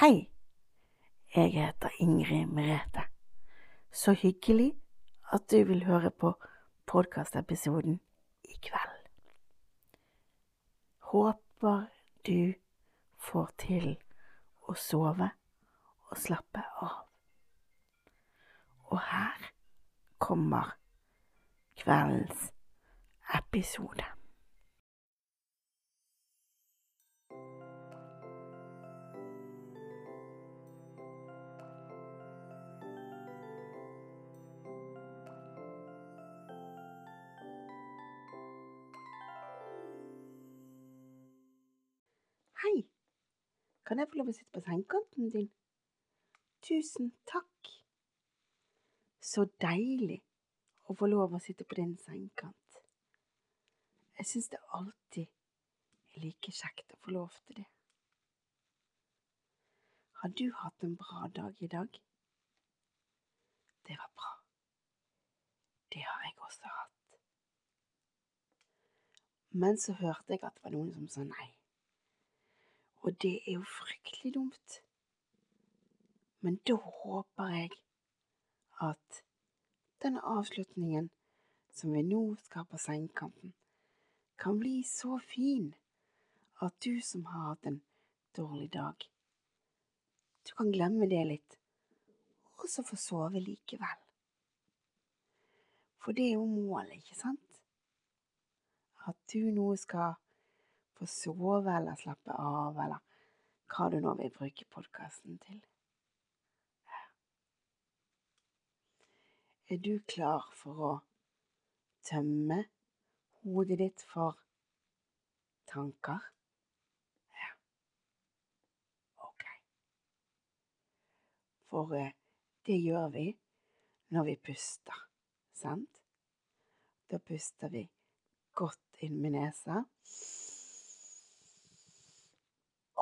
Hei, jeg heter Ingrid Merete. Så hyggelig at du vil høre på podkastepisoden i kveld. Håper du får til å sove og slappe av. Og her kommer kveldens episode. Kan jeg få lov å sitte på sengekanten din? Tusen takk. Så deilig å få lov å sitte på din sengekant. Jeg syns det alltid er like kjekt å få lov til det. Har du hatt en bra dag i dag? Det var bra. Det har jeg også hatt. Men så hørte jeg at det var noen som sa nei. Og det er jo fryktelig dumt. Men da håper jeg at denne avslutningen som vi nå skal på sengekanten, kan bli så fin at du som har hatt en dårlig dag, du kan glemme det litt, og så få sove likevel. For det er jo målet, ikke sant? At du nå skal få sove eller slappe av, eller hva du nå vil bruke podkasten til. Er du klar for å tømme hodet ditt for tanker? Ja. Ok. For eh, det gjør vi når vi puster, sant? Da puster vi godt inn med nesa.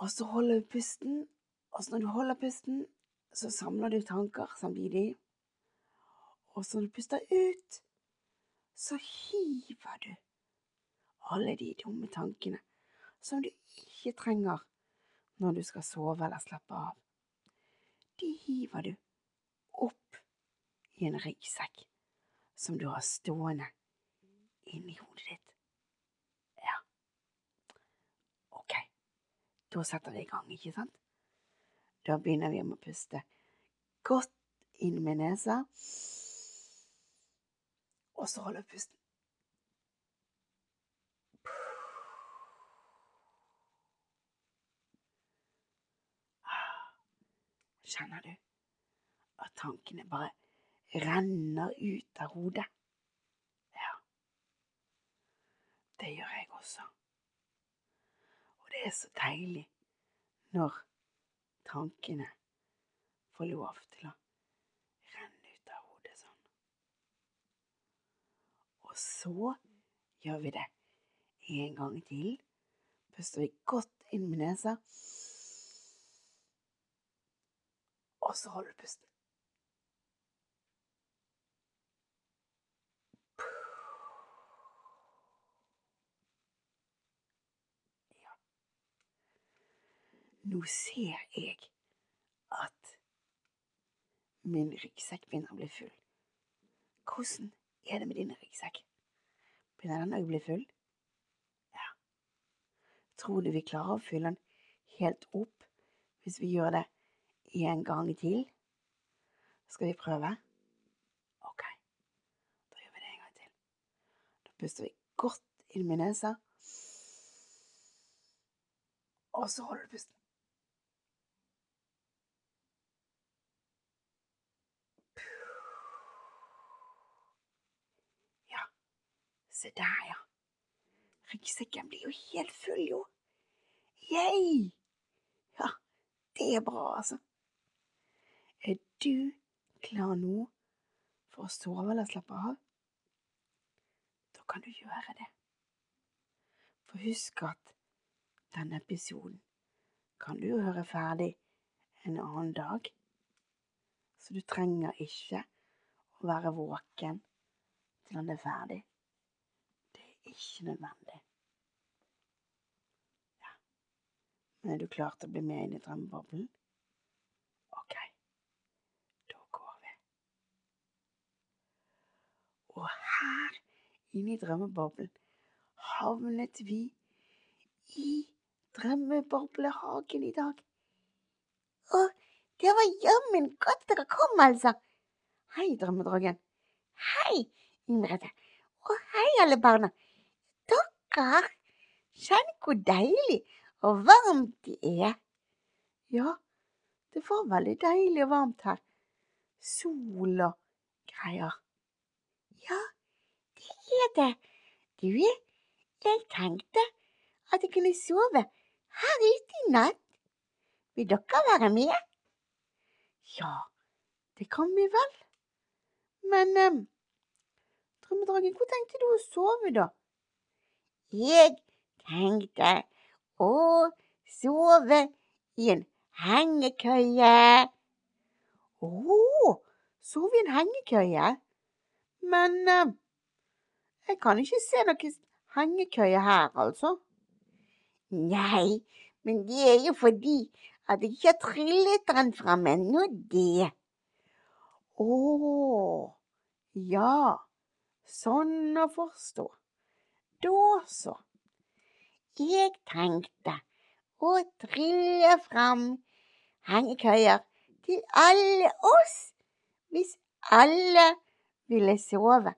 Og så holder du pusten, og når du holder pusten, så samler du tanker samtidig. Og så når du puster ut, så hiver du alle de dumme tankene som du ikke trenger når du skal sove eller slappe av. De hiver du opp i en ryggsekk som du har stående inni hodet ditt. Ja, ok, da setter vi i gang, ikke sant? Da begynner vi med å puste godt inn med nesa. Og så holder vi pusten. Kjenner du at tankene bare renner ut av hodet? Ja, det gjør jeg også. Det er så deilig når tankene får lov til å renne ut av hodet sånn. Og så gjør vi det en gang til. Puster vi godt inn med nesa. Og så holder du pusten. Nå ser jeg at min ryggsekk begynner å bli full. Hvordan er det med din ryggsekk? Begynner den å bli full? Ja. Tror du vi klarer å fylle den helt opp hvis vi gjør det en gang til? Skal vi prøve? Ok, da gjør vi det en gang til. Da puster vi godt inn med nesa. Og så holder du pusten. Se der, ja. Ryggsekken blir jo helt full, jo. Yay! Ja, det er bra, altså. Er du klar nå for å sove eller slappe av? Da kan du gjøre det. For husk at denne episoden kan du høre ferdig en annen dag, så du trenger ikke å være våken til den er ferdig ikke nødvendig. Ja. Men er du klar til å bli med inn i drømmeboblen? Ok, da går vi. Og her inne i drømmeboblen havnet vi i drømmeboblehagen i dag. Å, det var jammen godt dere kom, altså. Hei, drømmedragen. Hei, Ingrid. Og hei, alle barna. Dere, kjenn hvor deilig og varmt det er. Ja, det var veldig deilig og varmt her. Sol og greier. Ja, det er det. Du, jeg tenkte at jeg kunne sove her ute i natt. Vil dere være med? Ja, det kan vi vel. Men eh, Drømmedragen, hvor tenkte du å sove, da? Jeg tenkte å sove i en hengekøye. Å, oh, sove i en hengekøye? Men uh, jeg kan ikke se noen hengekøye her, altså. Nei, men det er jo fordi at jeg ikke har trillet den fram ennå, det. Å, ja, sånn å forstå. Da så. Jeg tenkte å trille fram hengekøyer til alle oss hvis alle ville sove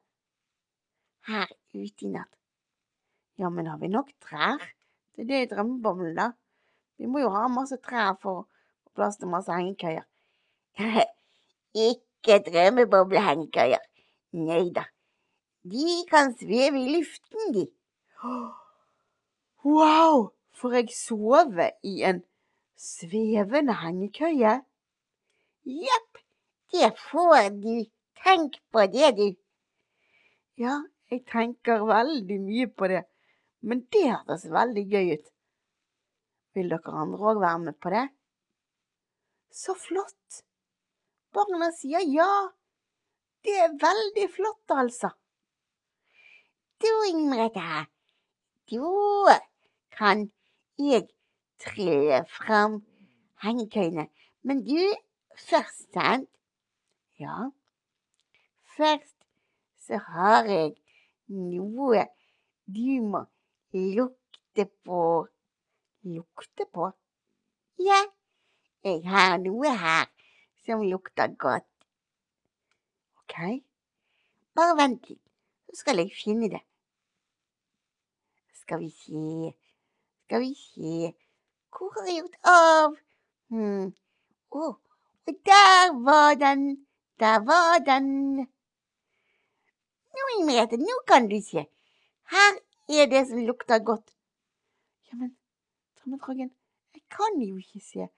her ute i natt. Ja, men har vi nok trær? Det er det jeg drømmer om, da. Vi må jo ha masse trær for å få plass til masse hengekøyer. Ikke drømmeboblehengekøyer. Nei da. De kan sveve i luften, de. Wow! for jeg sover i en svevende hengekøye? Jepp, det får du. Tenk på det, du. Ja, jeg tenker veldig mye på det, men det hørtes veldig gøy ut. Vil dere andre òg være med på det? Så flott! Barna sier ja. Det er veldig flott, altså. Du, Ingrid, da kan jeg trille fram hengekøyene. Men du, først, sant? Ja, først så har jeg noe du må lukte på. Lukte på? Ja, jeg har noe her som lukter godt. OK, bare vent litt, så skal jeg finne det. Skal vi se, skal vi se, hvor har jeg gjort av? Hm. Oh, og der var den, der var den. Nå, Merete, nå kan du se. Her er det som lukter godt. Ja, men Drømmedragen, jeg kan jo ikke se.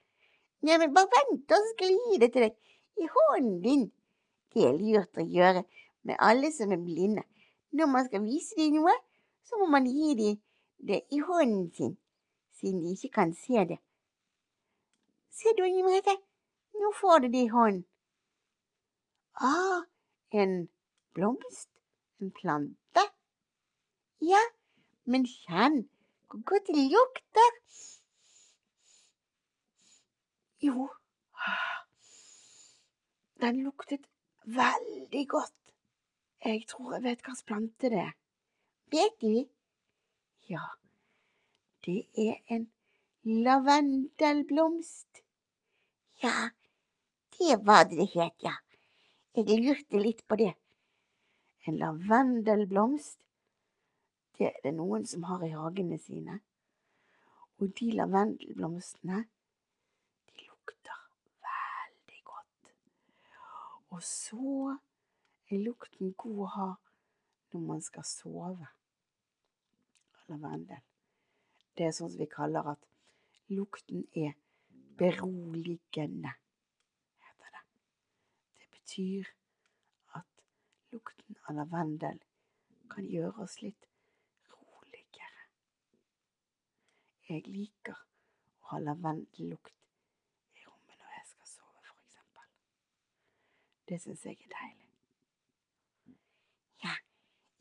Nei, men bare vent, da skal jeg gi det til deg i hånden din. Det er lurt å gjøre med alle som er blinde. Når man skal vise dem noe, så må man gi dem det i hånden sin, siden de ikke kan se det. Se du, Inger Merete, nå får du det i hånden. Ah, en blomst en plante? Ja, men kjenn hvor godt det lukter. Jo, den luktet veldig godt. Jeg tror jeg vet hvilken plante det er. Vet du? Ja, det er en lavendelblomst. Ja, det var det det het, ja. Jeg lurte litt på det. En lavendelblomst, det er det noen som har i hagene sine. Og de lavendelblomstene, de lukter veldig godt. Og så er lukten god å ha når man skal sove. Lavendel. Det er sånn som vi kaller at lukten er beroligende, heter det. Det betyr at Lukten av lavendel kan gjøre oss litt roligere. Jeg liker å ha lavendellukt i rommet når jeg skal sove, eksempel. Det syns jeg er deilig. Ja,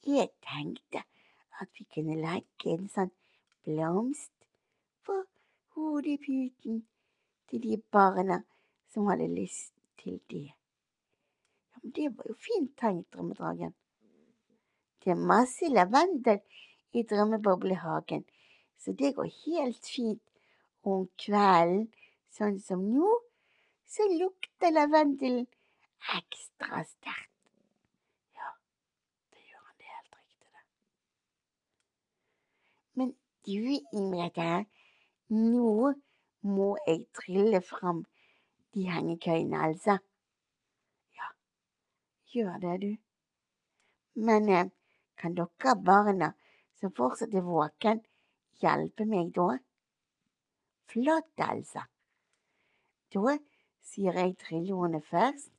jeg tenkte at vi kunne legge en sånn blomst på hodeputen til de barna som hadde lyst til det. Det var jo fint tenkt, Drømmedragen. Det er masse lavendel i drømmeboblehagen, så det går helt fint. Og om kvelden, sånn som nå, så lukter lavendelen ekstra sterkt. Ja, det gjør han, det er helt riktig, det. Men du, Ingrid, nå må jeg trille fram de hengekøyene, altså. Ja, gjør det, du. Men eh, kan dere barna som fortsatt er våken, hjelpe meg da? Flott, altså. Da sier jeg trilleordene først,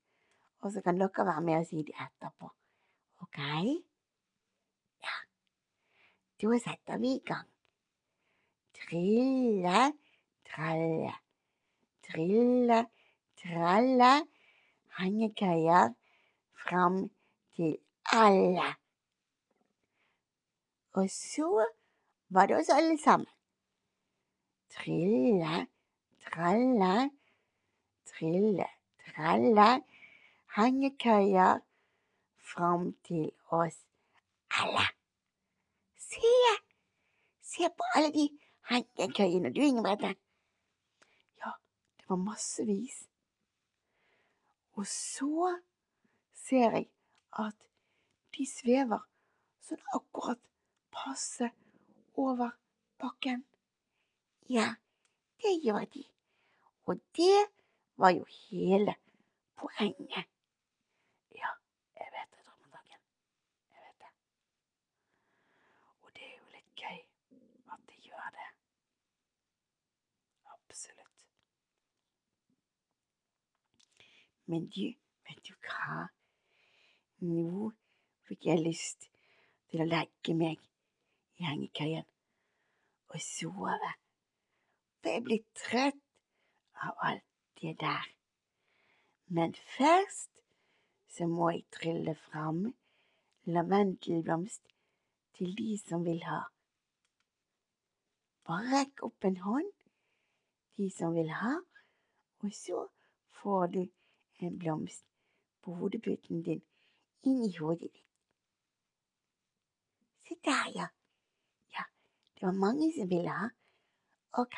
og så kan dere være med og si det etterpå. Ok? Ja. Da setter vi i gang. Trille, tralle. Trille, tralle. Hengekøyer fram til alle. Og så var det oss alle sammen. Trille, tralle, trille, tralle. Hengekøyer fram til oss alle. Se! Se på alle de hengekøyene, du, Ingebrigtsen. Ja, det var massevis. Og så ser jeg at de svever sånn akkurat passe over bakken. Ja, det gjør de. Og det var jo hele poenget. Ja, jeg vet det, Drømmedagen. Jeg vet det. Og det er jo litt gøy at de gjør det. Absolutt. Men du, vet du hva? Nå fikk jeg lyst til å legge meg i hengekøyen og sove. For jeg blir trøtt av alt det der. Men først så må jeg trylle fram lavendelblomst til de som vil ha. Bare rekk opp en hånd, de som vil ha, og så får du en blomst på hodeputen din inn i hodet ditt. Se der, ja. Ja, det var mange som ville ha. Ok.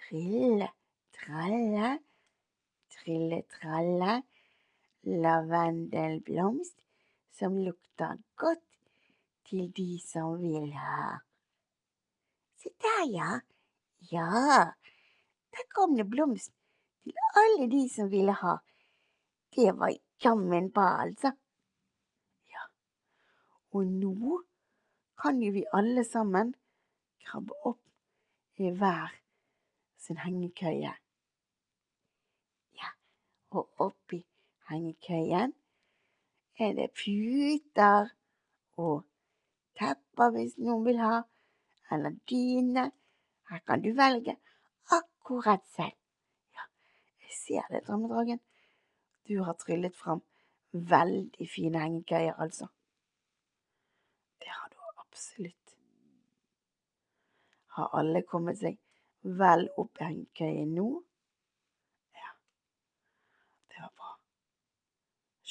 Trille, tralle, trille, tralle. Lavendelblomst som lukter godt til de som vil ha. Se der, ja. Ja, der kom det blomst til alle de som ville ha. Det var jammen bra, altså. Ja, og nå kan jo vi alle sammen krabbe opp i hver sin hengekøye. Ja, og oppi hengekøyen er det puter og tepper hvis noen vil ha, eller dyne. Her kan du velge akkurat selv. Ser det, drømmedragen. Du har tryllet fram veldig fine hengekøyer, altså. Det har du absolutt. Har alle kommet seg vel opp i hengekøyen nå? Ja, det var bra.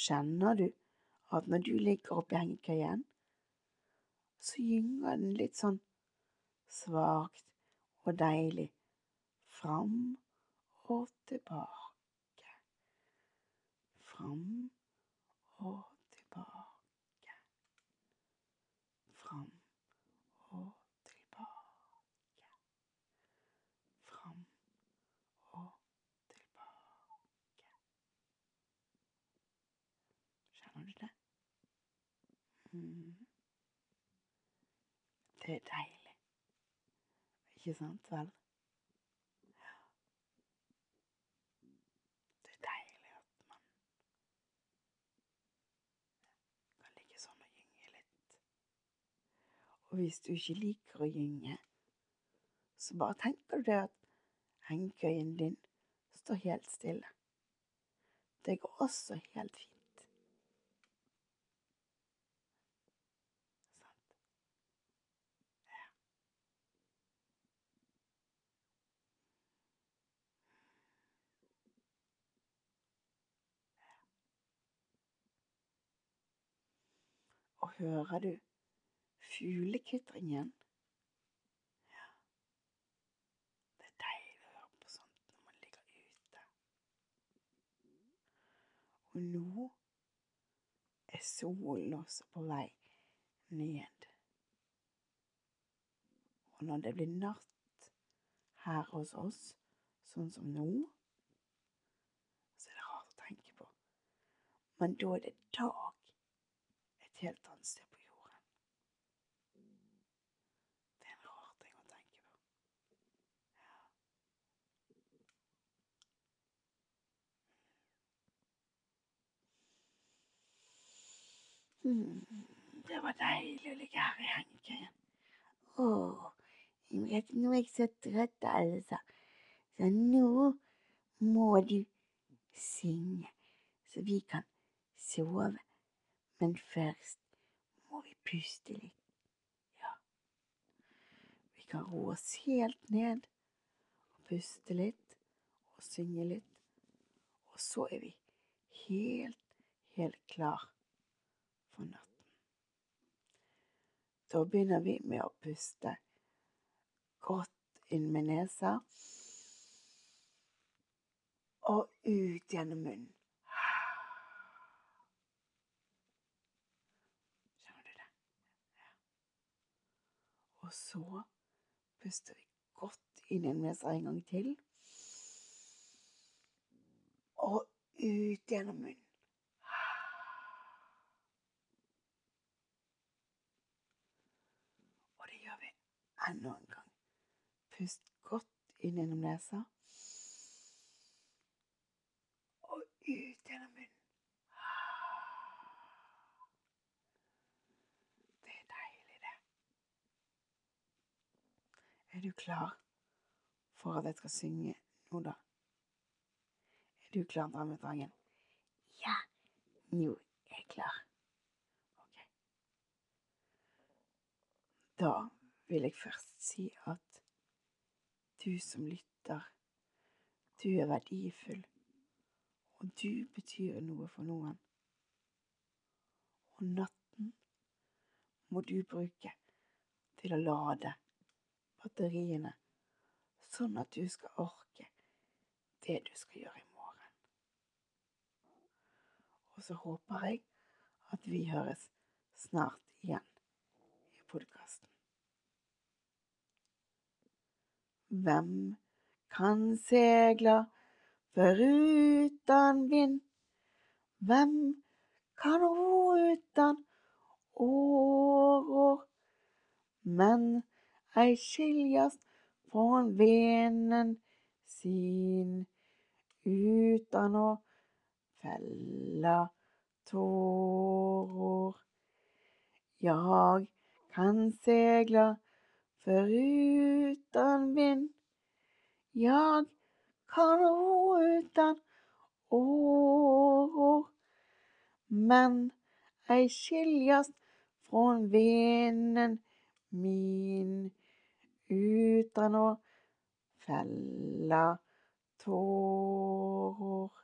Kjenner du at når du ligger oppi hengekøyen, så gynger den litt sånn svakt og deilig fram og tilbake fram og tilbake. Fram og tilbake. Fram og tilbake. Kjenner du det? Mm. Det er deilig. Ikke sant, vel? Og hvis du ikke liker å gynge, så bare tenker du det at hengekøyen din står helt stille. Det går også helt fint. Og hører du fuglekvitringen. Ja. Det er deilig å høre på sånt når man ligger ute. Og nå er solen også på vei ned. Og når det blir natt her hos oss, sånn som nå, så er det rart å tenke på. Men da er det dag et helt annet sted på jorden. Det er en rar ting å tenke på. Ja. Hmm, det var deilig å ligge her i hengekøyen. Å, Ingrid, nå er jeg så trøtt, altså. Så nå må du synge, så vi kan sove. Men først må vi puste litt. Ja. Vi kan roe oss helt ned og puste litt og synge litt. Og så er vi helt, helt klar for natten. Da begynner vi med å puste godt inn med nesa og ut gjennom munnen. Skjønner du det? Og så puster vi godt inn gjennom nesa en gang til. Og ut gjennom munnen. Og det gjør vi enda en gang. Pust godt inn gjennom nesa. Og ut gjennom munnen. Det er deilig, det. Er du klar for at jeg skal synge nå, da? Er du klar, Drømmedrangen? Ja, nå er jeg klar. Ok. Da vil jeg først si at du som lytter, du er verdifull, og du betyr noe for noen. Og natten må du bruke til å lade batteriene, sånn at du skal orke det du skal gjøre i morgen. Og så håper jeg at vi høres snart igjen i podkasten. Hvem kan segla foruten vind? Hvem kan ro utan åror? Men ei skiljast från venen sin utan å fella tårer. Jag kan segla foruten vind. Jag kan ro utan åror. Men ei skiljast från venen min utan å fella tårer.